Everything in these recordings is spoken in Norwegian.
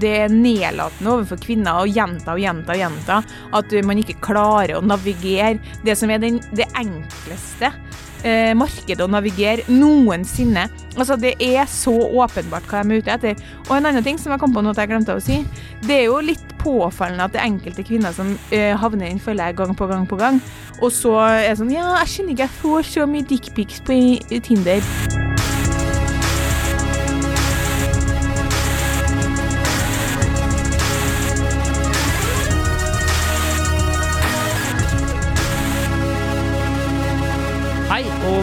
det er nedlatende overfor kvinner å gjenta og gjenta og gjenta at man ikke klarer å navigere det som er den, det enkleste eh, markedet å navigere noensinne. Altså, det er så åpenbart hva de er ute etter. Og en annen ting som jeg kom på noe jeg glemte å si, det er jo litt påfallende at det er enkelte kvinner som eh, havner i den fella gang på gang på gang, og så er det sånn Ja, jeg skjønner ikke, jeg får så mye dickpics på Tinder.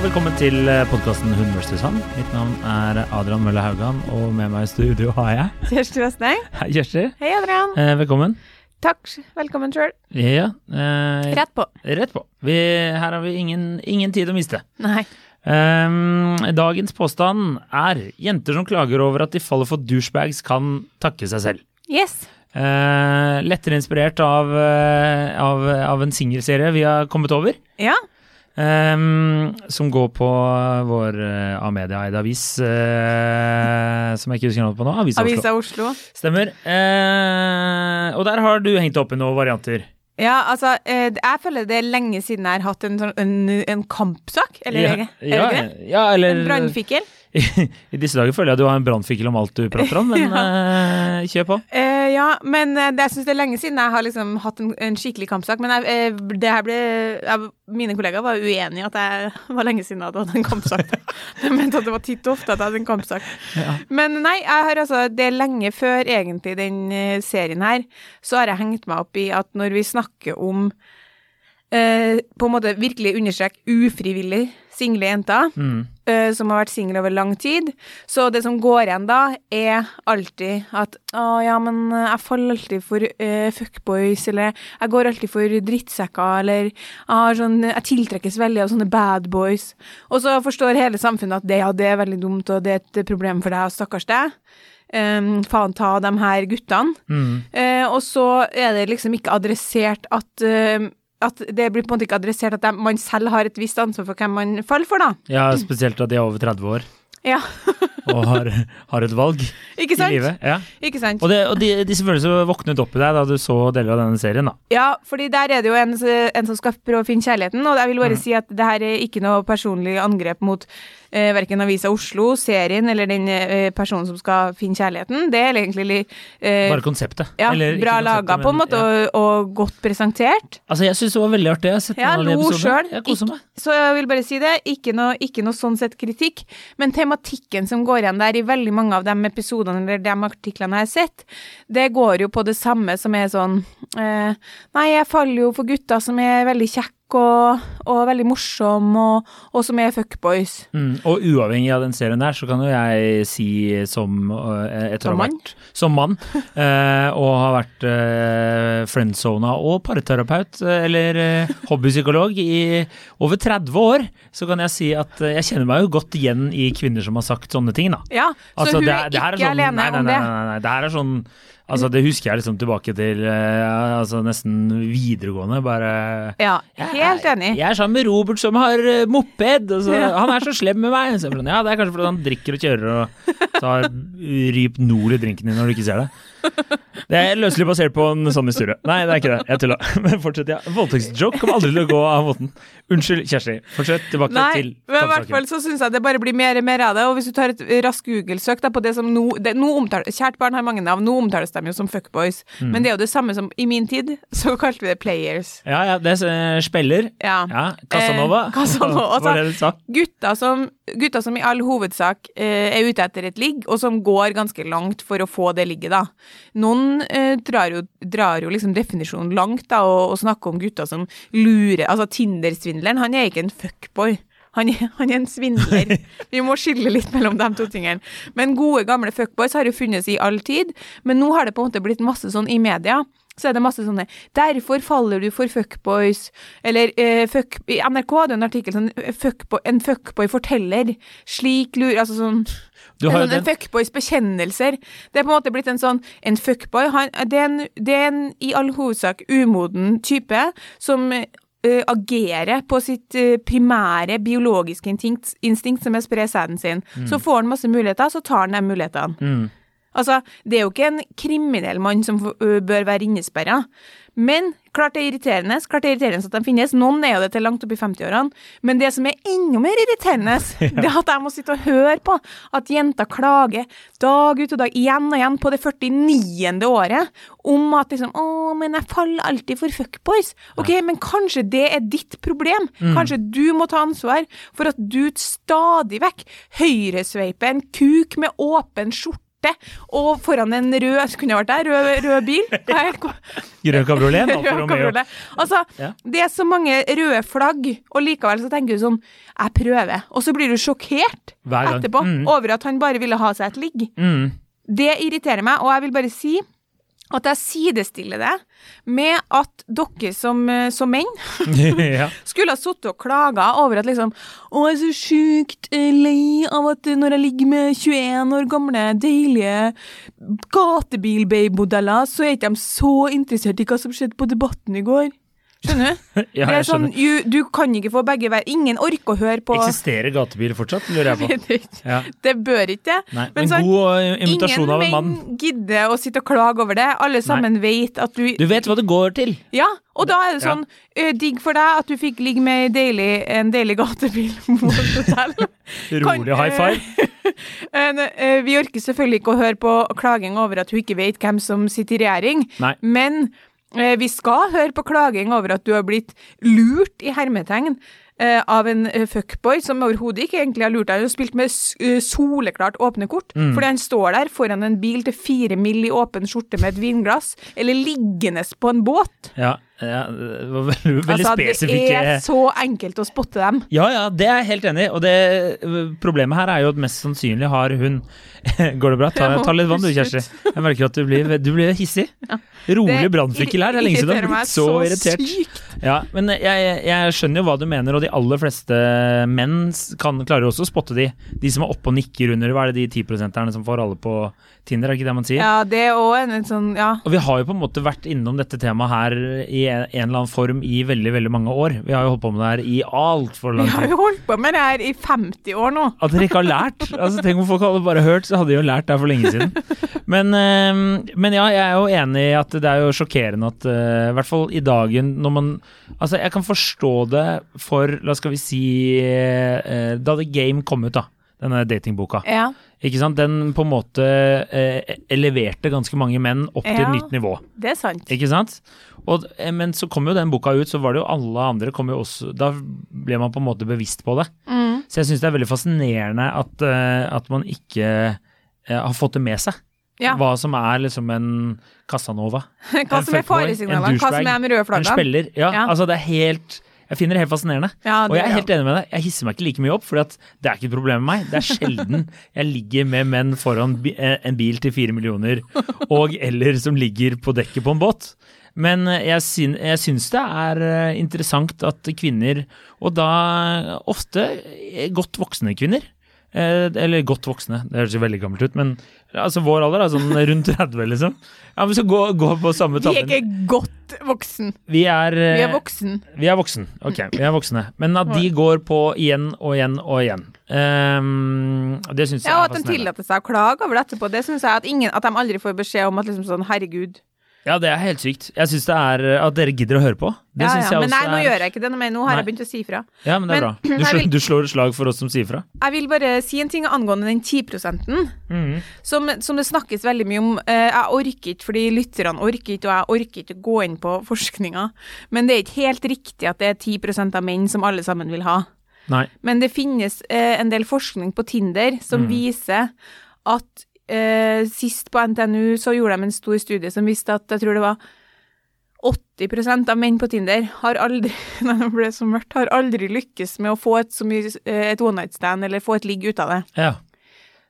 Velkommen til podkasten Hun vs. han. Mitt navn er Adrian Mølle Haugan, og med meg i studio har jeg Kjersti Vestneng. Hei, Kjersti. Hei, Adrian. Eh, velkommen. Takk. Velkommen sjøl. Ja, eh, Rett på. rett på. Vi, her har vi ingen, ingen tid å miste. Nei. Ehm, dagens påstand er jenter som klager over at de faller for douchebags, kan takke seg selv. Yes. Eh, lettere inspirert av, eh, av, av en singelserie vi har kommet over. Ja. Ehm, som går på vår uh, Amedia-eide avis, uh, som jeg ikke husker navnet på nå. Avisa Oslo. Avisa Oslo. Stemmer. Uh, og der har du hengt opp i noen varianter. Ja, altså, eh, jeg føler det er lenge siden jeg har hatt en, sånn, en, en kampsak. Eller er det ja, ikke det? ja, eller En brannfikkel. I disse dager føler jeg at du har en brannfikkel om alt du prater om, men eh, kjør på. Uh, ja, men eh, det, jeg syns det er lenge siden jeg har liksom hatt en, en skikkelig kampsak. Men jeg, det her ble jeg, Mine kollegaer var uenige i at jeg var lenge siden jeg hadde hatt en kampsak. De mente at det var titt og ofte at jeg hadde en kampsak. Ja. Men nei, jeg har altså Det er lenge før egentlig den serien her, så har jeg hengt meg opp i at når vi snakker om eh, på en måte virkelig understreke ufrivillig single jenter Mm. uh, som har vært single over lang tid. Så det som går igjen da, er alltid at å ja, men eh, jeg faller alltid for uh, fuckboys, eller jeg går alltid for drittsekker, eller jeg, sånn, jeg tiltrekkes veldig av sånne bad boys. Og så forstår hele samfunnet at det, ja, det er veldig dumt, og det er et problem for deg, og stakkars deg. Um, faen ta de her guttene. Mm. Uh, og så er det liksom ikke adressert at eh, at det blir på en måte ikke adressert at de, man selv har et visst ansvar for hvem man faller for, da. Ja, spesielt at de er over 30 år Ja, og har, har et valg ikke i livet. Ja. Ikke sant? Og, det, og de, selvfølgelig følelsene våknet opp i deg da du så deler av denne serien, da. Ja, fordi der er det jo en, en som skal prøve å finne kjærligheten, og jeg vil bare Mm. si at det her er ikke noe personlig angrep mot eh, verken Avisa Oslo, serien eller den eh, personen som skal finne kjærligheten. Det er egentlig eh, Bare konseptet. ja, Eller bra laga på en måte, ja. og, og godt presentert. Altså, jeg syns det var veldig artig. Jeg har sett Ja, de episodene. Jeg koser meg. Så jeg vil bare si det. Ikke noe, ikke noe sånn sett kritikk, men tematikken som går igjen der i veldig mange av de episodene eller de artiklene jeg har sett, det går jo på det samme som er sånn eh, Nei, jeg faller jo for gutter som er veldig kjekke og, og veldig morsom, og, og som er fuckboys. Mm, og uavhengig av den serien der, så kan jo jeg si som uh, etter Som mann? vært som mann, eh, og har vært eh, friendzona og parterapeut, eh, eller eh, hobbypsykolog i over 30 år, så kan jeg si at eh, jeg kjenner meg jo godt igjen i kvinner som har sagt sånne ting, da. Ja, så Altså, hun det er, det er ikke sånn, alene nei, nei, om nei, det. Nei, nei, det her er sånn Altså, det husker jeg liksom tilbake til uh, altså nesten videregående, bare Ja, helt enig. Jeg er sammen med Robert som har uh, moped, og så, Ja. han er så slem med meg. Så jeg sånn, ja, det er kanskje fordi han drikker og kjører og tar Ryp Nord i drinken din når du ikke ser det. Det er løselig basert på en sånn historie. Nei, det er ikke det. Jeg tulla. Men fortsett, ja. Voldtektsjoke kommer aldri til å gå av måten. Unnskyld, Kjersti. Fortsett tilbake Nei, til men i hvert fall så syns jeg det bare blir mer og mer av det. Og hvis du tar et raskt Google-søk på det som nå det, nå omtales, Kjært barn har mange navn, nå omtales de jo som fuckboys. Mm. Men det er jo det samme som i min tid, så kalte vi det players. Ja, ja, det er eh, spiller. Ja. Ja, Casanova. Eh, Casanova, Var det du sa? Gutter som, gutter som i all hovedsak eh, er ute etter et ligg, og som går ganske langt for å få det ligget, da. Noen eh, drar, jo, drar jo liksom definisjonen langt, da, og, og snakker om gutter som lurer Altså, Tinder-svindleren, han er ikke en fuckboy. Han han er en svindler. Vi må skille litt mellom de to tingene. Men gode, gamle fuckboys har jo funnes i all tid, men nå har det på en måte blitt masse sånn i media. Så er det masse sånne 'Derfor faller du for fuckboys', eller eh, fuck, i NRK hadde en artikkel sånn fuckboy, 'En fuckboy forteller'. Slik lur... Altså sånn Du har jo sånne den fuckboys bekjennelser. Det er på en måte blitt en sånn En fuckboy han, det, er en, det er en i all hovedsak umoden type som eh, agerer på sitt eh, primære biologiske instinkt, instinkt som er å spre sæden sin. Så får han masse muligheter, så tar han de mulighetene. mm. Altså, det er jo ikke en kriminell mann som bør være innesperra. Men klart det er irriterende. Klart det er irriterende at de finnes. Noen er jo det til langt opp i 50-årene. Men det som er enda mer irriterende, det er at jeg må sitte og høre på at jenter klager dag ut og dag, igjen og igjen, på det 49. året, om at liksom Å, men jeg faller alltid for fuckboys. Ok, men kanskje det er ditt problem. Kanskje du må ta ansvar for at du stadig vekk høyresveiper en kuk med åpen skjorte og foran en rød Kunne vært der? Rød, rød bil? Grønn kabriolet, Rød kabriolet. Altså, Ja. det er så mange røde flagg, og likevel så tenker du sånn Jeg prøver. Og så blir du sjokkert etterpå Mm. over at han bare ville ha seg et ligg. Mm. Det irriterer meg, og jeg vil bare si at jeg sidestiller det med at dere som, eh, som menn skulle ha sittet og klaga over at liksom Å, jeg er så sjukt eh, lei av at når jeg ligger med 21 år gamle, deilige gatebilbabe-modeller, så er ikke de så interessert i hva som skjedde på Debatten i går. Skjønner du? ja, jeg sånn, skjønner. ju, du kan ikke få begge veier. Ingen orker å høre på Eksisterer gatebil fortsatt, lurer jeg på. Ja. Det bør ikke det. Men men sånn, god invitasjon av en mann. Ingen gidder å sitte og klage over det. Alle sammen vet at du Du vet hva det går til. Ja, og da er det Ja. sånn ø, digg for deg at du fikk ligge med ei deilig, en deilig gatebil mot hotell. Rolig high five. Ø, vi orker selvfølgelig ikke å høre på klaging over at hun ikke vet hvem som sitter i regjering, Nei. men vi skal høre på klaging over at du har blitt lurt i hermetegn av en fuckboy som overhodet ikke egentlig har lurt deg. Du har spilt med soleklart åpne kort, Mm. fordi han står der foran en bil til fire mill. i åpen skjorte med et vinglass, eller liggende på en båt. Ja, ja, det var veldig, veldig altså, spesifikke det er så enkelt å spotte dem. Ja, ja, det er jeg helt enig i. Og det problemet her er jo at mest sannsynlig har hun Går det bra? Ta, ta litt vann du, Kjersti. Jeg merker at du blir, du blir hissig. Rolig brannflikkel her. Det er lenge siden du har blitt så irritert. sykt. Ja, men jeg, jeg skjønner jo hva du mener, og de aller fleste menn kan, klarer også å spotte de. De som er oppe og nikker under, hva er det de 10% som får alle på Tinder, er det ikke det man sier? Ja, det er òg en, en sånn Ja. Og vi har jo på en måte vært innom dette temaet her i en, en eller annen form i veldig, veldig mange år. Vi har jo holdt på med det her i altfor Vi lang har jo holdt på med det her i 50 år nå. At dere ikke har lært. Altså, tenk om folk hadde bare hørt, så hadde de jo lært det for lenge siden. Men, eh, men ja, jeg er jo enig i at det er jo sjokkerende at eh, i hvert fall i dagen når man Altså, jeg kan forstå det for, la skal vi si eh, Da The Game kom ut, da. Denne datingboka. Ja. Ikke sant? Den på en måte eh, eleverte ganske mange menn opp til et nytt nivå. Det er sant. Ikke sant? Og, eh, men så kom jo den boka ut, så var det jo alle andre kom jo også Da ble man på en måte bevisst på det. Mm. Så jeg syns det er veldig fascinerende at, eh, at man ikke eh, har fått det med seg. Ja. Hva som er liksom en Casanova. Hva en som er faresignalene, en hva som er de røde En flaggene. spiller. Ja, Ja. altså det er helt Jeg finner det helt fascinerende. Ja, Og jeg er helt enig med deg. Jeg hisser meg ikke like mye opp, for det er ikke et problem med meg. Det er sjelden jeg ligger med menn foran eh, en bil til fire millioner, og eller som ligger på dekket på en båt. Men eh, jeg, syn, syns det er eh, interessant at kvinner, og da ofte godt voksne kvinner, eller godt voksne, det høres jo veldig gammelt ut, men altså vår alder er sånn rundt 30, liksom. Ja, men så gå, gå på samme Vi er ikke godt voksen. Vi er, Vi eh, er voksen. vi er voksen. Ok, vi er voksne. Men at de går på igjen og igjen og igjen. Um, det syns jeg Ja, og er at de fascinerende. tillater seg å klage over det etterpå, det syns jeg at, ingen, at de aldri får beskjed om at liksom sånn herregud. Ja, det er helt sykt. Jeg syns det er at dere gidder å høre på. Det Ja, ja. jeg Men nei, nå er gjør jeg ikke det noe mer. Nå har Nei. jeg begynt å si ifra. Ja, men det er Men bra. Du, slår, vil- du slår et slag for oss som sier fra. Jeg vil bare si en ting angående den 10 Mhm. som, som det snakkes veldig mye om. Eh, jeg orker ikke, fordi lytterne orker ikke, og jeg orker ikke å gå inn på forskninga. Men det er ikke helt riktig at det er 10% av menn som alle sammen vil ha. Nei. Men det finnes eh, en del forskning på Tinder som Mm. viser at eh, sist på NTNU så gjorde de en stor studie som viste at jeg tror det var 80% av menn på Tinder har aldri når det ble så mørkt, har aldri lykkes med å få et, så mye, eh, et one night stand eller få et ligg ut av det. Ja.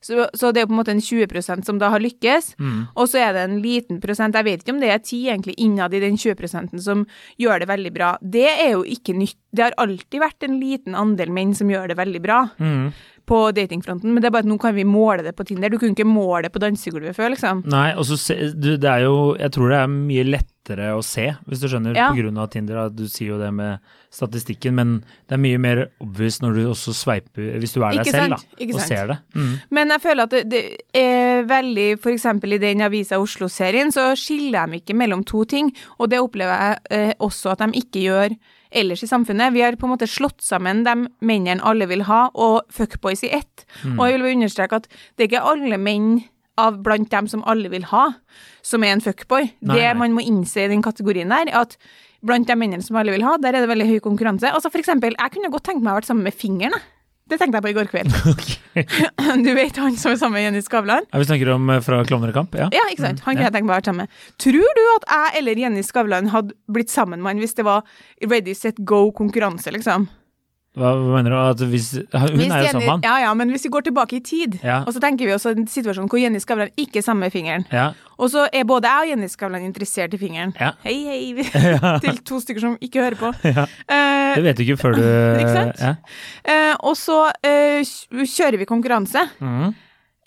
Så, så det er på en måte en 20% som da har lykkes, Mm. og så er det en liten prosent, jeg vet ikke om det er 10 egentlig, innad i den 20 som gjør det veldig bra. Det er jo ikke nytt. Det har alltid vært en liten andel menn som gjør det veldig bra mm. på datingfronten, men det er bare at nå kan vi måle det på Tinder. Du kunne ikke måle det på dansegulvet før, liksom. Nei, og så du, det er jo Jeg tror det er mye lettere lettere å se, hvis du skjønner, Ja. av Tinder. Du sier jo det med statistikken, men det er mye mer obvious når du også sveiper, hvis du er Ikke deg selv, da, Ikke og sant? ser det. Mm. Men jeg føler at det, det er veldig eksempel i den Avisa Oslo-serien, så skiller de ikke mellom to ting. Og det opplever jeg eh, også at de ikke gjør ellers i samfunnet. Vi har på en måte slått sammen de mennene alle vil ha, og fuckboys i ett. Mm. Og jeg vil understreke at det er ikke alle menn av blant dem som alle vil ha, som er en fuckboy. Nei, det nei. man må innse i den kategorien der, er at blant de mennene som alle vil ha, der er det veldig høy konkurranse. Altså for eksempel, jeg kunne godt tenkt meg å ha vært sammen med fingeren. Det tenkte jeg på i går kveld. Du vet han som er sammen med Jenny Skavlan? Ja, vi snakker om eh, fra Klovner? Ja. Ja, ikke sant? Han Mm, kunne jeg tenkt meg å være sammen med. Tror du at jeg eller Jenny Skavlan hadde blitt sammen med han hvis det var ready, set, go-konkurranse, liksom? Hva, mener du? At hvis, hun Hvis er jo sånn sammen med. Ja, ja, men hvis vi går tilbake i tid, Ja. og så tenker vi også en situasjon hvor Jenny Skavlan ikke er sammen med fingeren, Ja. og så er både jeg og Jenny Skavlan interessert i fingeren. Ja. Hei, hei, til to stykker som ikke hører på. Ja. Eh, Det vet du ikke før du Ikke sant? Ja. eh, og så eh, kjører vi konkurranse.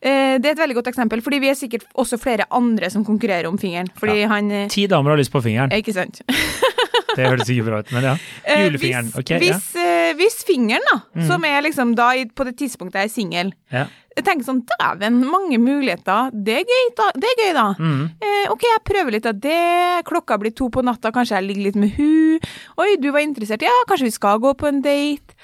Eh, det er et veldig godt eksempel, fordi vi er sikkert også flere andre som konkurrerer om fingeren. Fordi han eh, Ti damer har lyst på fingeren. Ikke sant? Det høres ikke bra ut, men ja. Julefingeren. hvis, Ok, hvis, hvis fingeren, da, Mm. som er liksom da på det tidspunktet jeg er singel ja. Jeg tenker sånn, dæven, mange muligheter. Det er gøy, da. Det er gøy, da. Mm. Eh, ok, jeg prøver litt av det. Klokka blir to på natta, kanskje jeg ligger litt med hun. Oi, du var interessert. Ja, kanskje vi skal gå på en date.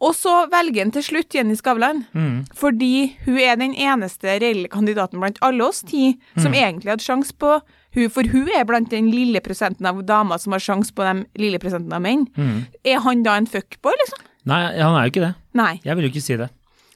Og så velger han til slutt Jenny Skavlan, mm. fordi hun er den eneste reelle kandidaten blant alle oss ti Mm. som egentlig hadde sjanse på hun, for hun er blant den lille prosenten av damer som har sjanse på den lille prosenten av menn. Mm. Er han da en fuckboy, liksom? Nei, han er jo ikke det. Nei. Jeg vil jo ikke si det.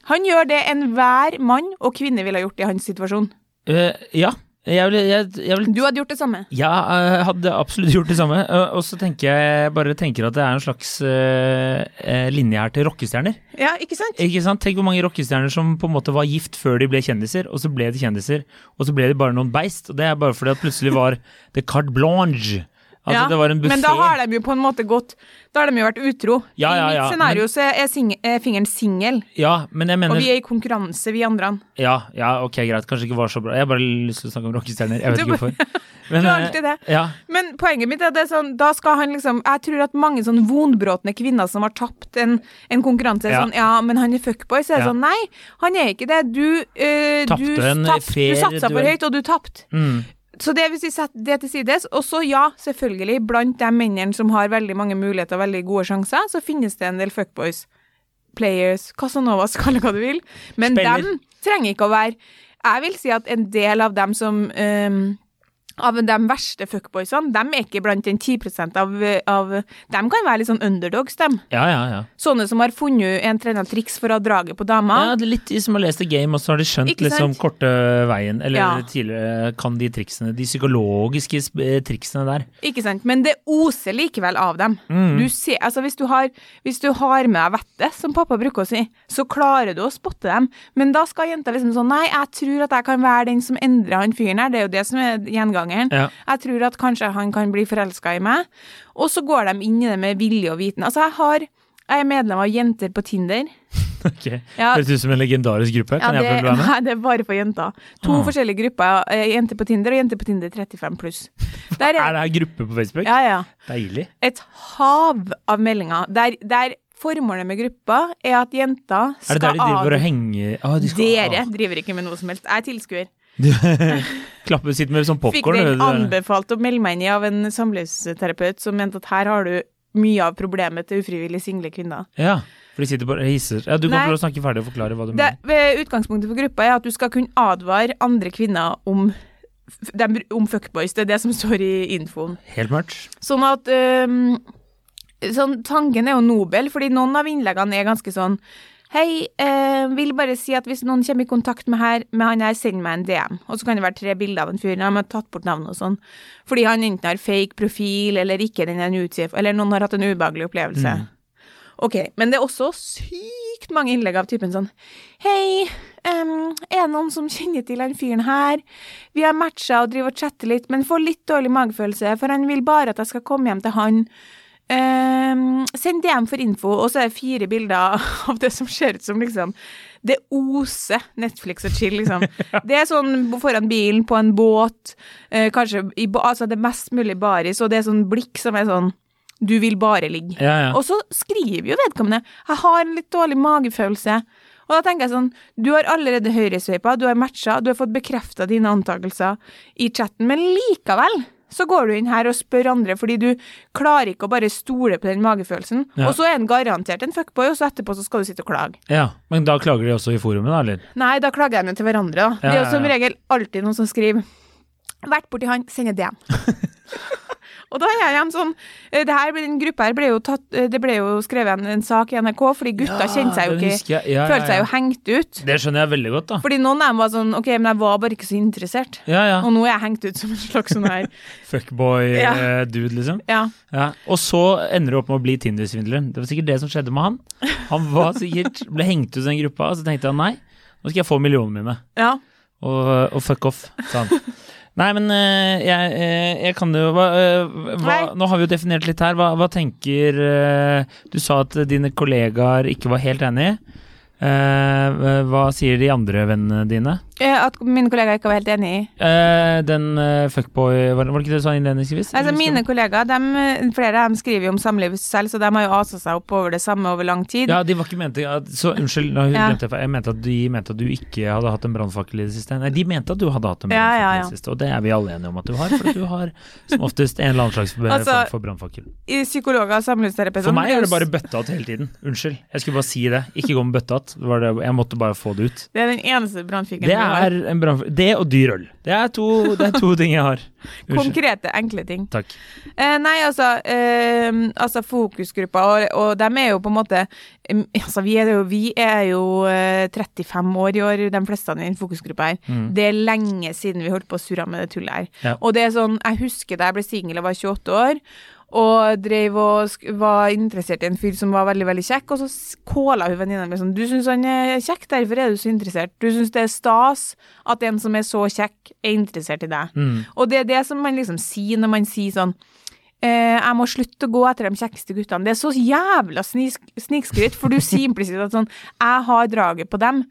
Han gjør det enhver mann og kvinne ville ha gjort i hans situasjon. Uh, ja. Jeg vil, jeg, jeg vil Du hadde gjort det samme. Ja, jeg hadde absolutt gjort det samme. Og så tenker jeg bare tenker at det er en slags eh, linje her til rockestjerner. Ja, ikke sant? Ikke sant? Tenk hvor mange rockestjerner som på en måte var gift før de ble kjendiser, og så ble de kjendiser, og så ble de bare noen beist. Og det er bare fordi at plutselig var det carte blanche. Altså, Ja, det var en buffé. Men da har de jo på en måte gått Da har de jo vært utro. Ja, ja, I mitt scenario så er, sing er fingeren singel, Ja, men og vi er i konkurranse, vi andre. Ja, ja, ok, greit. Kanskje ikke var så bra. Jeg har bare lyst til å snakke om rockestjerner. Jeg vet Du ikke hvorfor. Men, eh, det. Ja, Men poenget mitt er at det sånn, da skal han liksom Jeg tror at mange sånn vonbrotne kvinner som har tapt en, en konkurranse, er Ja. sånn Ja, men han er fuckboy. Så er det sånn Nei, han er ikke det. Du, øh, Tapte du, tapt, du satsa for høyt, og du tapte. mm, Så det vil si, setter det til sides, og så ja, selvfølgelig, blant de mennene som har veldig mange muligheter og veldig gode sjanser, så finnes det en del fuckboys, players, Casanovas, kall det hva du vil, men Spiller. dem trenger ikke å være. Jeg vil si at en del av dem som ehm, av de verste fuckboysene, de er ikke blant den 10% av, av De kan være litt sånn underdogs, dem. ja, ja, ja. Sånne som har funnet en annen triks for å ha draget på dama. Ja, det er litt de som har lest The Game, og så har de skjønt liksom korte veien, eller Ja. tidligere kan de triksene, de psykologiske eh, triksene der. Ikke sant? Men det oser likevel av dem. Mm. Du ser, altså hvis du, har, hvis du har med deg vettet, som pappa bruker å si, så klarer du å spotte dem. Men da skal jenta liksom sånn Nei, jeg tror at jeg kan være den som endrer han fyren her. Det er jo det som er gjengangeren. Ja. Jeg tror at kanskje han kan bli forelska i meg. Og så går de inn i det med vilje og viten. Altså, jeg har jeg er medlem av Jenter på Tinder. Ok, Ja. Høres ut som en legendarisk gruppe. Kan Ja, jeg få det, være med? nei, det er bare for jenter. To Ah. forskjellige grupper. eh, Jenter på Tinder og Jenter på Tinder 35 pluss. Der Er er, det her gruppe på Facebook? ja, ja. Deilig. et hav av meldinger der, der formålet med gruppa er at jenter Er skal det der de driver av- og henger ah, de skal, Dere ah. driver ikke med noe som helst. Jeg er tilskuer. Du sitt med sånn Fikk popkorn. den anbefalt å melde meg inn i av en samlivsterapeut som mente at her har du mye av problemet til ufrivillig single kvinner. Ja, for de sitter bare og hisser. Ja, du kan Nei. snakke ferdig og forklare hva du Det, mener. utgangspunktet for gruppa er at du skal kunne advare andre kvinner om, dem, om fuckboys. Det er det som står i infoen. Helt mørkt. Sånn at um, sånn, Tanken er jo nobel, fordi noen av innleggene er ganske sånn Hei, eh, vil bare si at hvis noen kommer i kontakt med, her, med han her, send meg en DM. Og så kan det være tre bilder av en fyr. De har tatt bort navnet og sånn. Fordi han enten har fake profil, eller ikke den er utgift, eller noen har hatt en ubehagelig opplevelse. Ok, men det er også sykt mange innlegg av typen sånn Hei, um, er det noen som kjenner til han fyren her? Vi har matcha og driver og chatter litt, men får litt dårlig magefølelse, for han vil bare at jeg skal komme hjem til han. Em, send DM for info, og så er det fire bilder av det som ser ut som liksom Det oser Netflix og chill, liksom. Det er sånn foran bilen, på en båt, eh, kanskje i, altså det er mest mulig baris, og det er sånn blikk som er sånn Du vil bare ligge. Ja, ja. Og så skriver jo vedkommende 'Jeg har en litt dårlig magefølelse'. Og da tenker jeg sånn Du har allerede høyresveipa, du har matcha, du har fått bekrefta dine antakelser i chatten, men likevel så går du inn her og spør andre fordi du klarer ikke å bare stole på den magefølelsen. Ja. Og så er den garantert en fuckboy, og så etterpå så skal du sitte og klage. ja. Men da klager de også i forumet, da, eller? Nei, da klager de til hverandre, da. Det er jo som regel alltid noen som skriver Vært borti han, sender DM. Og da er jeg igjen sånn eh, det her, Den gruppa her ble jo tatt eh, Det ble jo skrevet en, en sak i NRK, fordi gutta Ja, kjente seg jo ikke. Ja, Følte seg jo hengt ut. Det skjønner jeg veldig godt, da. Fordi noen av dem var sånn Ok, men jeg var bare ikke så interessert. Ja, ja. Og nå er jeg hengt ut som en slags sånn her. Fuckboy-dude, liksom. Ja. Ja. Og så ender du opp med å bli Tinder-svindleren. Det var sikkert det som skjedde med han. Han var sikkert, ble hengt ut i den gruppa, og så tenkte han nei, nå skal jeg få millionene mine. ja. Og, og fuck off, sa han. Nei, men eh, jeg, eh, jeg kan jo hva, eh, hva, Nå har vi jo definert litt her. Hva, hva tenker Du sa at dine kollegaer ikke var helt enig. Hva sier de andre vennene dine? Eh, At mine kollegaer ikke var helt enig i. Eh, den uh, fuckboy Var var det ikke det du sa innledningsvis? Altså, mine kollegaer, de, flere av dem skriver jo om samlivet selv, så de har jo asa seg opp over det samme over lang tid. Ja, de var ikke mente at, Så unnskyld, nå Ja. jeg mente at de mente at du ikke hadde hatt en brannfakkel i det siste. Nei, de mente at du hadde hatt en Ja, brannfakkel ja, i det siste, og det er vi alle enige om at du har, for du har som oftest en eller annen slags Altså, for brannfakkel. I psykologer og samlivsterapeuter For meg er det bare bøttehatt hele tiden. Unnskyld, jeg skulle bare si det. Ikke gå med bøttehatt. Det var det- Jeg måtte bare få det ut. Det er den eneste har. Er en brannfakkel. Det og dyr øl. Det er to, det er to ting jeg har. Unnskyld. Konkrete, enkle ting. Takk. Eh, nei, altså, eh, altså fokusgruppa, og, og de er jo på en måte altså, vi, er jo, vi er jo eh, 35 år i år, de fleste i den fokusgruppa her. Mm. Det er lenge siden vi holdt på å surre med det tullet her. Ja. Og det er sånn, jeg husker da jeg ble singel og var 28 år, og drev og var interessert i en fyr som var veldig, veldig kjekk, og så kåla hun venninna mi sånn Du syns han er kjekk, derfor er du så interessert. Du syns det er stas at en som er så kjekk, er interessert i deg. Mm. Og det er det som man liksom sier når man sier sånn jeg må slutte å gå etter de kjekkeste guttene. Det er så jævla snisk, snikskryt, for du sier implisitt at sånn Jeg har draget på dem.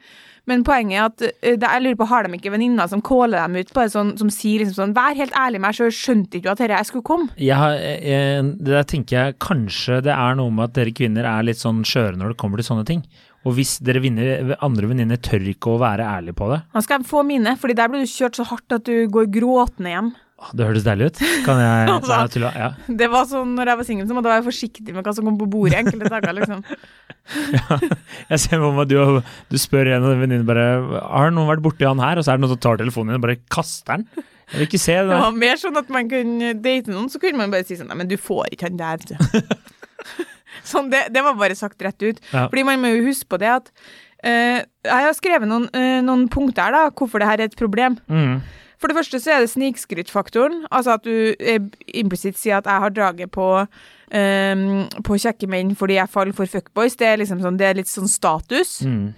Men poenget er at eh, det, jeg lurer på, har de ikke venninner som caller dem ut på det, sånn, som sier liksom sånn Vær helt ærlig med meg sjøl, skjønte ikke du at dette jeg skulle komme? Jeg har, jeg, det der tenker jeg kanskje det er noe med at dere kvinner er litt sånn skjøre når det kommer til sånne ting. Og hvis dere vinner, andre venninner tør ikke å være ærlige på det Nå skal jeg få mine, fordi der blir du kjørt så hardt at du går gråtende hjem. Det høres deilig ut. Kan jeg Altså. Nei, tulla. Ja. Det var sånn når jeg var singel, så måtte jeg være forsiktig med hva som kom på bordet enkelte dager, liksom. Jeg ser for meg du, du spør en av venninnene bare Har noen vært borti han her? Og så er det noen som tar telefonen din og bare kaster den. Jeg vil ikke se det. Det var mer sånn at man kunne date noen, så kunne man bare si sånn Nei, men du får ikke han der, sånn, det, det var bare sagt rett ut. Ja. Fordi man må jo huske på det at uh, Jeg har skrevet noen, uh, noen punkter da, hvorfor det her er et problem. Mm. For det første så er det snikskrytfaktoren. Altså at du eh, implisitt sier at jeg har draget på eh, på kjekke menn fordi jeg faller for fuckboys. Det er liksom sånn, det er litt sånn status. Mm.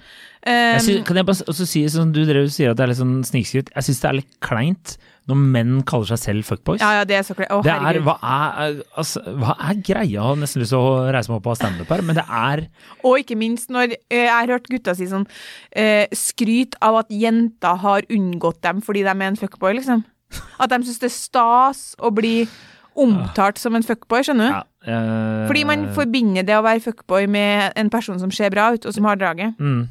Um, Jeg synes, kan jeg bare også si, sånn du drev sier at det er litt sånn snikskryt. Jeg syns det er litt kleint når menn kaller seg selv fuckboys. ja, ja, det er så klart. Å, Det er, hva, er, altså, hva er greia? Jeg har nesten lyst til å reise meg opp og ha standup her, men det er Og ikke minst når eh, jeg har hørt gutta si sånn eh, Skryt av at jenter har unngått dem fordi de er en fuckboy, liksom. At de syns det er stas å bli omtalt som en fuckboy, skjønner du? ja, eh, Fordi man forbinder det å være fuckboy med en person som ser bra ut, og som har draget. mm,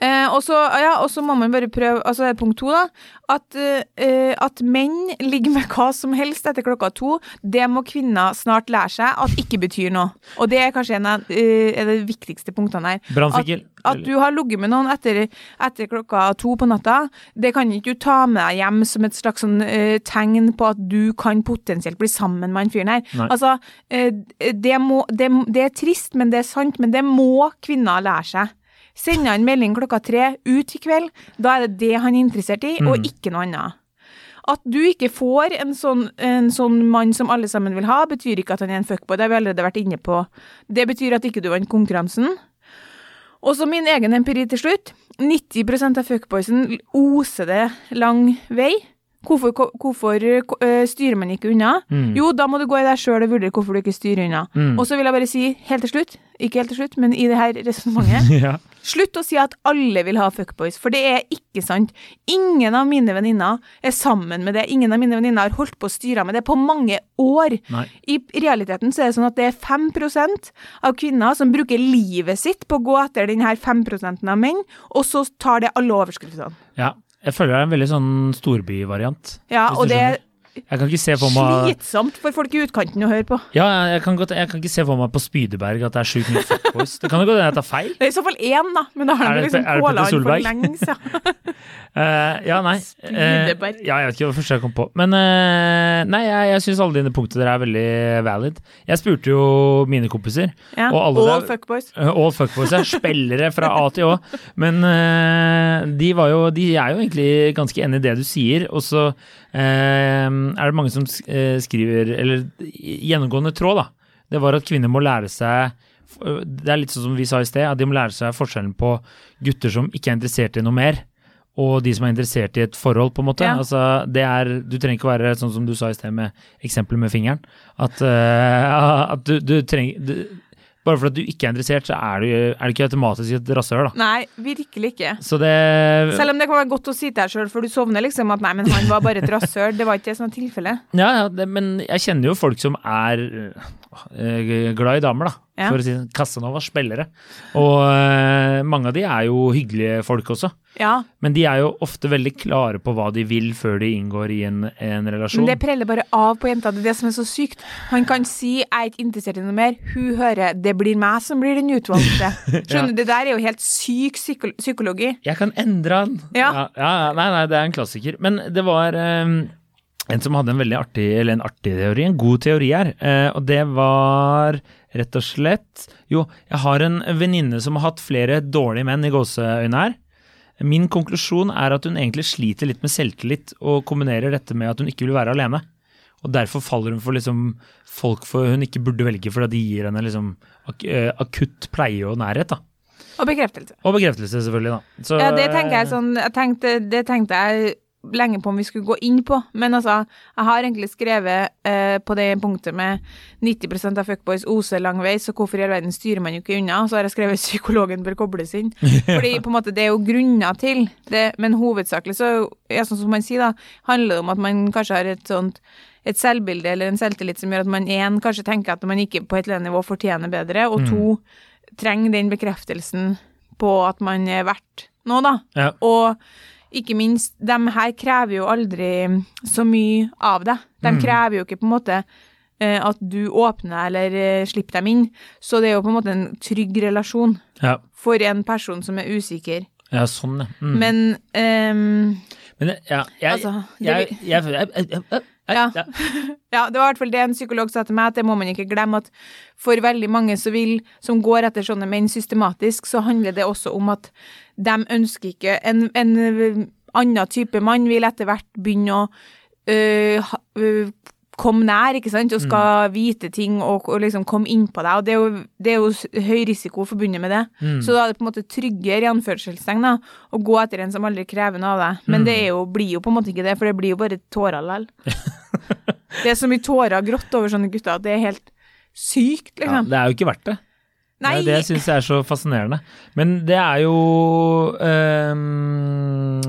Eh, og så ja, må man bare prøve Altså punkt to, da. At, eh, at menn ligger med hva som helst etter klokka to, det må kvinner snart lære seg at ikke betyr noe. Og det er kanskje en av eh, de viktigste punktene her. Brannfikkel. At du har ligget med noen etter, etter klokka to på natta, det kan ikke du ta med deg hjem som et slags sånn, eh, tegn på at du kan potensielt bli sammen med han fyren her. Nei. Altså, eh, det, må, det, det er trist, men det er sant, men det må kvinner lære seg. Sender han melding klokka tre ut i kveld, da er det det han er interessert i, og ikke noe annet. At du ikke får en sånn, en sånn mann som alle sammen vil ha, betyr ikke at han er en fuckboy. Det har vi allerede vært inne på. Det betyr at ikke du vant konkurransen. Og så min egen empiri til slutt. 90% av fuckboysen oser det lang vei. Hvorfor, hvorfor øh, styrer man ikke unna? Mm. Jo, da må du gå i deg sjøl og vurdere hvorfor du ikke styrer unna. Mm. Og så vil jeg bare si, helt til slutt, ikke helt til slutt, men i det her resonnementet ja. Slutt å si at alle vil ha fuckboys, for det er ikke sant. Ingen av mine venninner er sammen med det. Ingen av mine venninner har holdt på å styre med det på mange år. Nei. I realiteten så er det sånn at det er 5% av kvinner som bruker livet sitt på å gå etter den her 5% av menn, og så tar det alle overskriftene. ja. Jeg føler det er en veldig sånn storbyvariant. Ja, og det er Jeg kan ikke se for meg slitsomt for folk i utkanten å høre på. Ja, jeg kan, godt, jeg kan ikke se for meg på Spydeberg at det er sjukt mye fuckboys. Det kan jo godt hende jeg tar feil. Det er i så fall én, da, men da har Er det- liksom det påla Petter han for lenge siden. Eh, ja, nei. Uh, ja, jeg vet ikke hva første jeg kom på. Men uh, nei, jeg, jeg syns alle dine punkter der er veldig valid. Jeg spurte jo mine kompiser, Ja. Og alle All der- fuckboys. all fuckboys ja. spillere fra A til Å, men de, var jo, de er jo egentlig ganske enig i det du sier. Og så er det mange som skriver, eller gjennomgående tråd, da. Det var at kvinner må lære seg det er litt sånn som vi sa i sted, at de må lære seg forskjellen på gutter som ikke er interessert i noe mer, og de som er interessert i et forhold, på en måte. Ja. Altså, det er, du trenger ikke være sånn som du sa i sted med eksempelet med fingeren. At, uh, at du, du trenger du, Bare for at du ikke er interessert, så er du, er du ikke automatisk et rasshøl, da. Nei, virkelig ikke. Så det Selv om det kan være godt å si til deg sjøl før du sovner, liksom, at nei, men han var bare et rasshøl. Det var ikke det som var tilfellet. Ja, ja, det, men jeg kjenner jo folk som er øh, glad i damer, da. Ja. For å si det. Casanova spillere. Og uh, mange av de er jo hyggelige folk også. Ja, Men de er jo ofte veldig klare på hva de vil før de inngår i en, en relasjon. men det preller bare av på jenta. Det er det som er så sykt. Han kan si 'jeg er ikke interessert i noe mer'. Hun hører 'det blir meg som blir den utvalgte'. Skjønner du, Det der er jo helt syk psyko psykologi. Jeg kan endre han. Ja. ja, Nei, nei, det er en klassiker. Men det var um, en som hadde en veldig artig, eller en artig teori, en god teori her. uh, og det var rett og slett Jo, jeg har en venninne som har hatt flere dårlige menn i gåseøyne her. Min konklusjon er at hun egentlig sliter litt med selvtillit, og kombinerer dette med at hun ikke vil være alene. Og derfor faller hun for liksom folk for hun ikke burde velge, fordi de gir henne liksom ak eh, akutt pleie og nærhet. da. Og bekreftelse. Og bekreftelse, selvfølgelig. da. Så, Ja, det tenkte jeg sånn jeg tenkte, Det tenkte jeg lenge på om vi skulle gå inn på, men altså, jeg har egentlig skrevet eh, på det punktet med 90% av fuckboys oser lang vei, så hvorfor i all verden styrer man jo ikke unna? Så har jeg skrevet psykologen bør kobles inn. Fordi på en måte det er jo grunner til det, men hovedsakelig så, ja, sånn som man sier da, handler det om at man kanskje har et sånt et selvbilde eller en selvtillit som gjør at man én kanskje tenker at man ikke på et eller annet nivå fortjener bedre, og to trenger den bekreftelsen på at man er verdt noe, da. Ja. Og ikke minst, de her krever jo aldri så mye av deg. De Mm. krever jo ikke på en måte eh, at du åpner eller eh, slipper dem inn. Så det er jo på en måte en trygg relasjon Ja, for en person som er usikker. ja sånn, ja. Mm. Men um, Men ja, jeg, altså jeg, jeg, ja. Ja, det var i hvert fall det en psykolog sa til meg, at det må man ikke glemme at for veldig mange som, vil, som går etter sånne menn systematisk, så handler det også om at de ønsker ikke En, en annen type mann vil etter hvert begynne å øh, øh, komme nær, ikke sant, og skal vite ting og, og liksom komme inn på deg, og det er jo, det er jo høy risiko forbundet med det. Mm. Så da er det på en måte tryggere, i anførselstegn, da, å gå etter en som aldri krever noe av deg. Men det er jo, blir jo på en måte ikke det, for det blir jo bare tårer likevel. det er så mye tårer grått over sånne gutter at det er helt sykt, ja, liksom. det er jo ikke verdt det. Nei, Det det syns jeg er så fascinerende. Men det er jo um,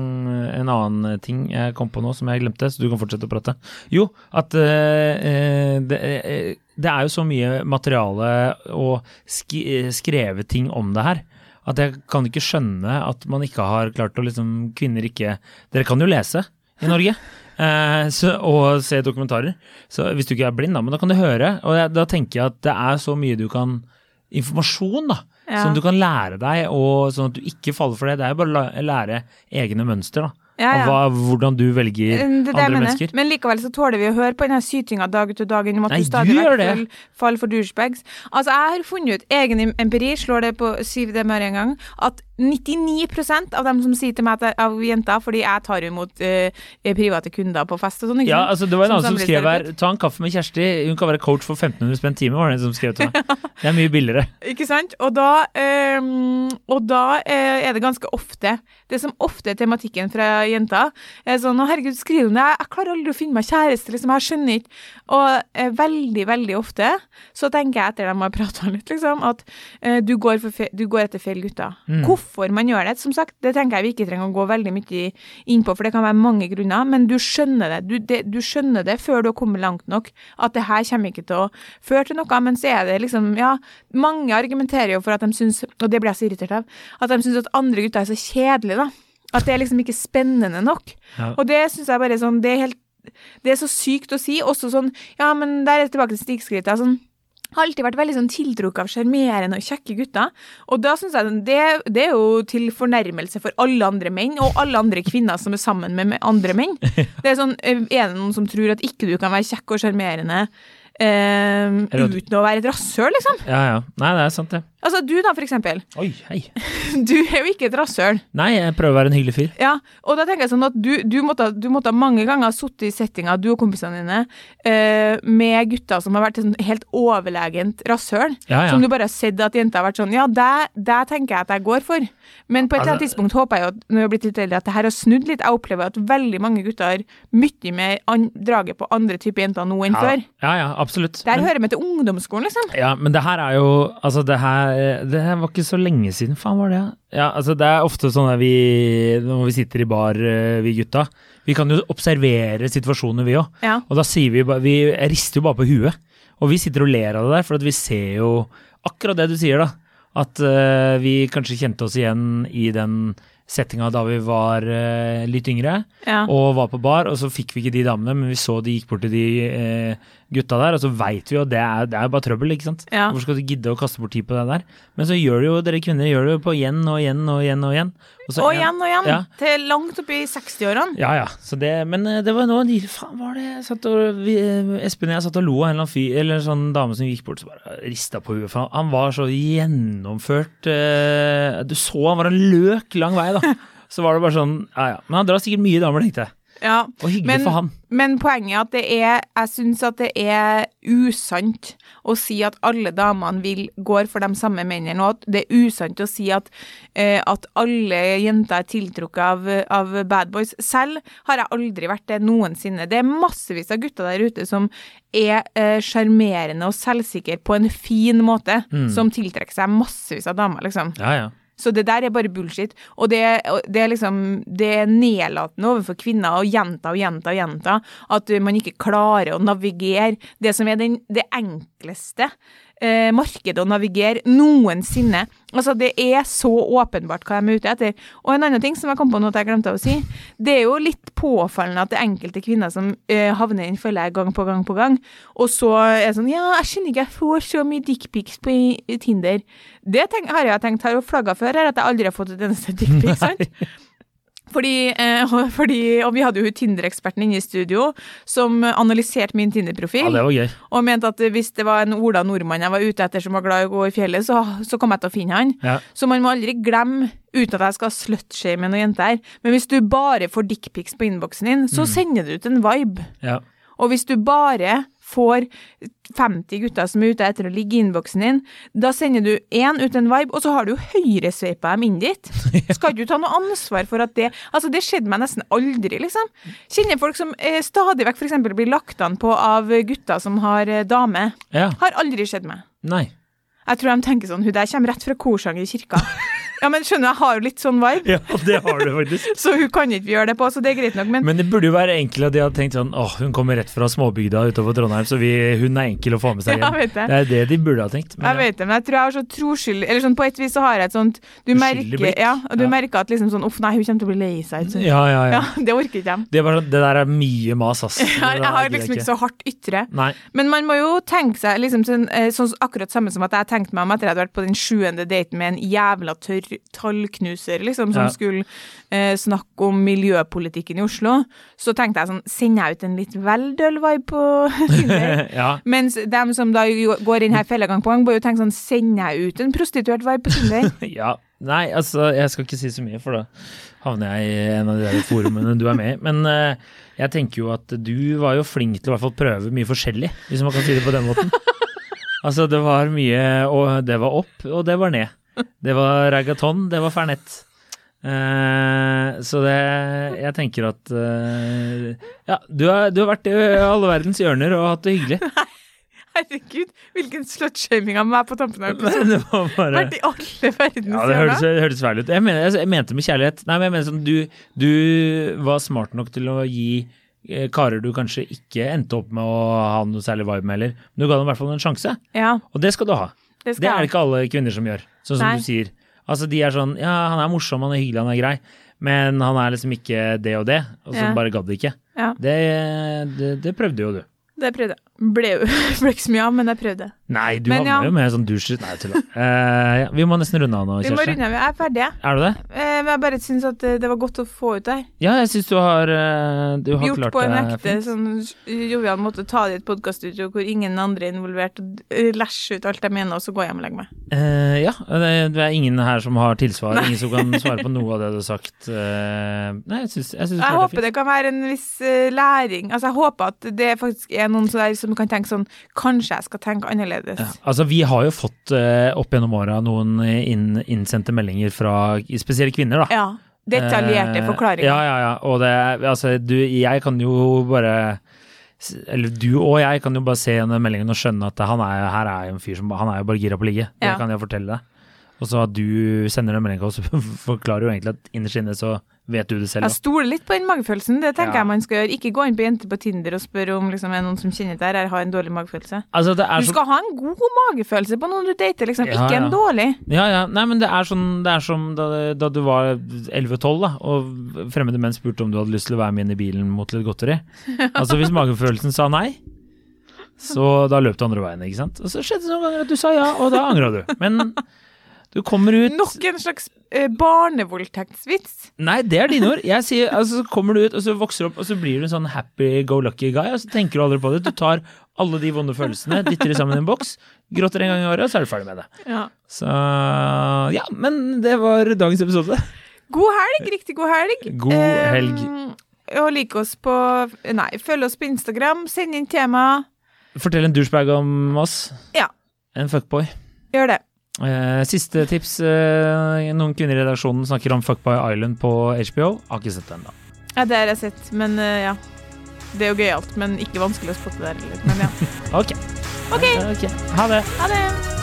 en annen ting jeg kom på nå som jeg glemte, så du kan fortsette å prate. Jo, at uh, det, øh, det er jo så mye materiale og sk skrevet ting om det her. At jeg kan ikke skjønne at man ikke har klart å liksom Kvinner ikke Dere kan jo lese i Norge. Eh, så, og se dokumentarer. Så hvis du ikke er blind, da, men da kan du høre. Og jeg, da tenker jeg at det er så mye du kan Informasjon, da. Ja. Som du kan lære deg, og sånn at du ikke faller for det. Det er jo bare å lære egne mønster, da. Ja, ja. Hva, hvordan du velger er det andre mennesker. Men likevel så tåler vi å høre på denne sytinga dag ut og dag inn om at Nei, du stadig vekk faller for douchebags. Altså, jeg har funnet ut, egen empiri slår det på siv det med en gang, at 99% av dem som sier til meg at jeg, av jenter, fordi jeg tar imot uh, private kunder på fest og sånn, Ja, altså Det var en Som annen som skrev her. Ta en kaffe med Kjersti, hun kan være coach for 1500 spenn time, var det en som skrev til meg. Det er mye billigere. Ikke sant? Og da, um, og da uh, er det ganske ofte Det som ofte er tematikken fra jenta. Jeg er sånn, å herregud, skriv om det. Jeg, jeg klarer aldri å finne meg kjæreste, liksom. Jeg skjønner ikke. Og eh, veldig, veldig ofte så tenker jeg etter de har prata litt, liksom, at eh, du, går du går etter feil gutter. Mm. Hvorfor man gjør det, som sagt, det tenker jeg vi ikke trenger å gå veldig mye inn på, for det kan være mange grunner, men du skjønner det. Du, det, du skjønner det før du har kommet langt nok, at det her kommer ikke til å føre til noe, men så er det liksom, ja, mange argumenterer jo for at de syns, og det blir jeg så irritert av, at de syns at andre gutter er så kjedelige, da. At det er liksom ikke spennende nok. Ja. Og det syns jeg bare er sånn, det er helt Det er så sykt å si. Også sånn, ja, men der er det tilbake til stikskrittet. Sånn, har alltid vært veldig sånn tiltrukket av sjarmerende og kjekke gutter. Og da syns jeg det, det er jo til fornærmelse for alle andre menn, og alle andre kvinner som er sammen med, med andre menn. Det Er sånn, er det noen som tror at ikke du kan være kjekk og sjarmerende eh, uten å være et rasshøl, liksom? Ja, ja. Nei, det er sant, det. Altså, du da, for eksempel. Oi, hei. Du er jo ikke et rasshøl. Nei, jeg prøver å være en hyggelig fyr. Ja, og da tenker jeg sånn at du, du, måtte, du måtte mange ganger ha sittet i settinga, du og kompisene dine, eh, med gutter som har vært et helt overlegent rasshøl. Ja, ja. Som du bare har sett at jenter har vært sånn Ja, det, det tenker jeg at jeg går for. Men på et eller annet Altså- tidspunkt håper jeg jo at når jeg har blitt litt eldre, at det her har snudd litt. Jeg opplever at veldig mange gutter har mye mer draget på andre typer jenter nå enn Ja, før. ja, ja absolutt. Der Men- hører vi til ungdomsskolen, liksom. Ja, men det her er jo Altså, det her Det var ikke så lenge siden, faen var det? Ja, altså det er ofte sånn at vi Når vi sitter i bar, eh, vi gutta Vi kan jo observere situasjoner, vi òg. Ja. Og da sier vi bare Vi rister jo bare på huet. Og vi sitter og ler av det der, for at vi ser jo akkurat det du sier, da. At uh, vi kanskje kjente oss igjen i den settinga da vi var uh, litt yngre Ja. og var på bar, og så fikk vi ikke de damene, men vi så de gikk bort til de eh, gutta der, og så veit vi jo at det er, det er bare trøbbel, ikke sant. Ja. Hvorfor skal du gidde å kaste bort tid på det der? Men så gjør det jo dere kvinner gjør det jo på igjen og igjen og igjen og igjen. Og så Og igjen og igjen. Ja. Til langt opp i 60-årene. Ja, ja. Så det, men eh, det var nå Faen, var det jeg satt og vi, eh, Espen og jeg satt og lo av en eller annen fyr, eller sånn dame som gikk bort så bare rista på huet. For han, han var så gjennomført eh, Du så han var en løk lang vei, da. Så var det bare sånn Ja ja. Men han drar sikkert mye damer, tenkte jeg. Ja. Og hyggelig Men- for han. Men poenget er at det er Jeg syns at det er usant å si at alle damene vil går for de samme mennene, og at det er usant å si at, eh, at alle jenter er tiltrukket av, av bad boys. Selv har jeg aldri vært det noensinne. Det er massevis av gutter der ute som er eh, og selvsikre på en fin måte, Mm. som tiltrekker seg massevis av damer, liksom. Ja ja. Så det der er bare bullshit. Og det, det er liksom Det er nedlatende overfor kvinner å gjenta og gjenta og gjenta at man ikke klarer å navigere det som er den, det enkleste eh, markedet å navigere noensinne. Altså, det er så åpenbart hva de er ute etter. Og en annen ting som jeg kom på nå at jeg glemte å si, det er jo litt påfallende at det er enkelte kvinner som eh, havner i den fella gang på gang på gang, og så er det sånn Ja, jeg skjønner ikke, jeg får så mye dickpics på Tinder. Det tenk, har jeg tenkt, har flagga før her, at jeg aldri har fått et eneste dickpic, sant? Fordi, eh, fordi, og vi hadde jo Tinder-eksperten inne i studio som analyserte min Tinder-profil. det var gøy. og mente at hvis det var en Ola nordmann jeg var ute etter som var glad i å gå i fjellet, så, så kom jeg til å finne han. Ja. Så man må aldri glemme, uten at jeg skal slutshame noen jenter, men hvis du bare får dickpics på innboksen din, så sender du ut en vibe. Ja. Og hvis du bare får 50 gutter som er ute etter å ligge i innboksen din, da sender du én ut en vibe, og så har du høyresveipa dem inn dit. Skal ikke du ta noe ansvar for at det Altså, det skjedde meg nesten aldri, liksom. Kjenner folk som eh, stadig vekk f.eks. blir lagt an på av gutter som har eh, dame. ja. Har aldri skjedd meg. Nei. Jeg tror de tenker sånn Hun der kommer rett fra korsang i kirka. Ja, men skjønner du, jeg har jo litt sånn vibe, Ja, det har du faktisk. så hun kan ikke gjøre det på, så det er greit nok, men Men det burde jo være enkelt at de hadde tenkt sånn åh, hun kommer rett fra småbygda utover Trondheim, så vi, hun er enkel å få med seg Ja, vet det. Det er det de burde ha tenkt. Jeg ja. vet det, men jeg tror jeg har så troskyldig Eller sånn på et vis så har jeg et sånt Du merker, ja, du Ja. merker at liksom sånn Uff, nei, hun kommer til å bli lei seg. Så. ja, ja, ja. Ja, det orker ikke jeg. Det, bare, sånn- det der er mye mas, ass. Ja, Jeg, har liksom ikke så hardt ytre. Nei. Men man må jo tenke seg liksom sånn, eh, sånn akkurat samme som at jeg tenkte meg om etter jeg hadde vært på den sjuende daten med en jævla tørr tallknuser, liksom, som Ja. skulle eh, snakke om miljøpolitikken i Oslo. Så tenkte jeg sånn Sender jeg ut en litt vel døll vibe på Tinder? ja. Mens dem som da går inn her fella gang på gang, bør jo tenke sånn Sender jeg ut en prostituert vibe på Tinder? ja. Nei, altså, jeg skal ikke si så mye, for da havner jeg i en av de der forumene du er med i. Men uh, jeg tenker jo at du var jo flink til å i hvert fall prøve mye forskjellig, hvis man kan si det på den måten. Altså, det var mye Og det var opp, og det var ned. Det var ragaton, det var fernett. Uh, så det Jeg tenker at uh, Ja, du har, du har vært i alle verdens hjørner og hatt det hyggelig. Herregud, hvilken slutshaming av meg på tampen av episoden. det var bare Vært i alle verdens Ja, det hørtes, det hørtes feil ut. Jeg, mener, jeg, jeg mente med kjærlighet. Nei, men jeg mener sånn, du, du var smart nok til å gi eh, karer du kanskje ikke endte opp med å ha noe særlig vibe med heller, men du ga dem i hvert fall en sjanse. Ja, Og det skal du ha. Det Det er det ikke alle kvinner som gjør, sånn som Nei. du sier. Altså, de er sånn Ja, han er morsom, han er hyggelig, han er grei, men han er liksom ikke det og det, og så Ja. bare gadd ikke. Ja. Det, det, det prøvde jo du. Det prøvde jeg. Ble ble ikke så mye av, men jeg prøvde. Nei, du Men havna ja. jo med sånn dusj Nei, tulla. Uh, ja, vi må nesten runde av nå, Kjersti. Vi må runde av. Jeg er ferdig. Er du det? Uh, Men jeg bare syns at det det var godt å få ut det her. Ja, jeg syns du har uh, Du har Gjort klart på en ekte sånn jovial måte. Ta det i et podkaststudio hvor ingen andre er involvert, og eh, læsje ut alt jeg mener, og så gå hjem og legge meg. Eh, ja, det, det er ingen her som har tilsvar. Ingen som kan svare på noe av det du har sagt. Eh, nei, jeg syns, jeg fint. Jeg håper det kan være en viss eh, læring. Altså, jeg håper at det faktisk er noen som kan tenke sånn Kanskje jeg skal tenke annerledes. Ja, altså Vi har jo fått eh, opp gjennom åra noen inn, innsendte meldinger fra spesielle kvinner, da. Ja. Detaljerte Eh, forklaringer. Ja, ja, ja. Og det Altså, du, jeg kan jo bare Eller du og jeg kan jo bare se gjennom meldingen og skjønne at han er, her er jo en fyr som Han er jo bare gira på å ligge. Det Ja. kan jeg fortelle deg. Og så at du sender den meldinga, så forklarer jo egentlig at innerst inne så vet du det selv. Jeg stoler litt på den magefølelsen. Det tenker Ja. jeg man skal gjøre. Ikke gå inn på jenter på Tinder og spørre om liksom, er noen som kjenner deg eller har en dårlig magefølelse. Altså, det Du så skal ha en god magefølelse på noen du dater, liksom. Ja, Ikke ja. en dårlig. Ja, ja. Nei, men det er, sånn, det er som da, da du var 11-12, da, og fremmede menn spurte om du hadde lyst til å være med inn i bilen mot litt godteri. Altså, hvis magefølelsen sa nei, så da løp du andre veien, ikke sant. Og så skjedde det noen ganger at du sa ja, og da angra du. Men du kommer ut Nok en slags eh, barnevoldtektsvits. Nei, det er dine ord. Jeg sier, altså, så kommer du ut, og så vokser du opp, og så blir du en sånn happy go lucky guy, og så tenker du aldri på det. Du tar alle de vonde følelsene, dytter de sammen i en boks, gråter en gang i året, og så er du ferdig med det. Ja. Så ja, men det var dagens episode. God helg, riktig god helg. God helg. Eh, og like oss på Nei, følg oss på Instagram. Send inn tema. Fortell en douchebag om oss. Ja. En fuckboy. Gjør det. Eh, siste tips. Eh, noen kvinner i redaksjonen snakker om Fuckboy Island på HBO. Har ikke sett det ennå. Ja, det har jeg sett, men eh, ja. Det er jo gøyalt, men ikke vanskelig å spotte der heller. Men ja. Ok. Okay. ok. Ha det. ha det.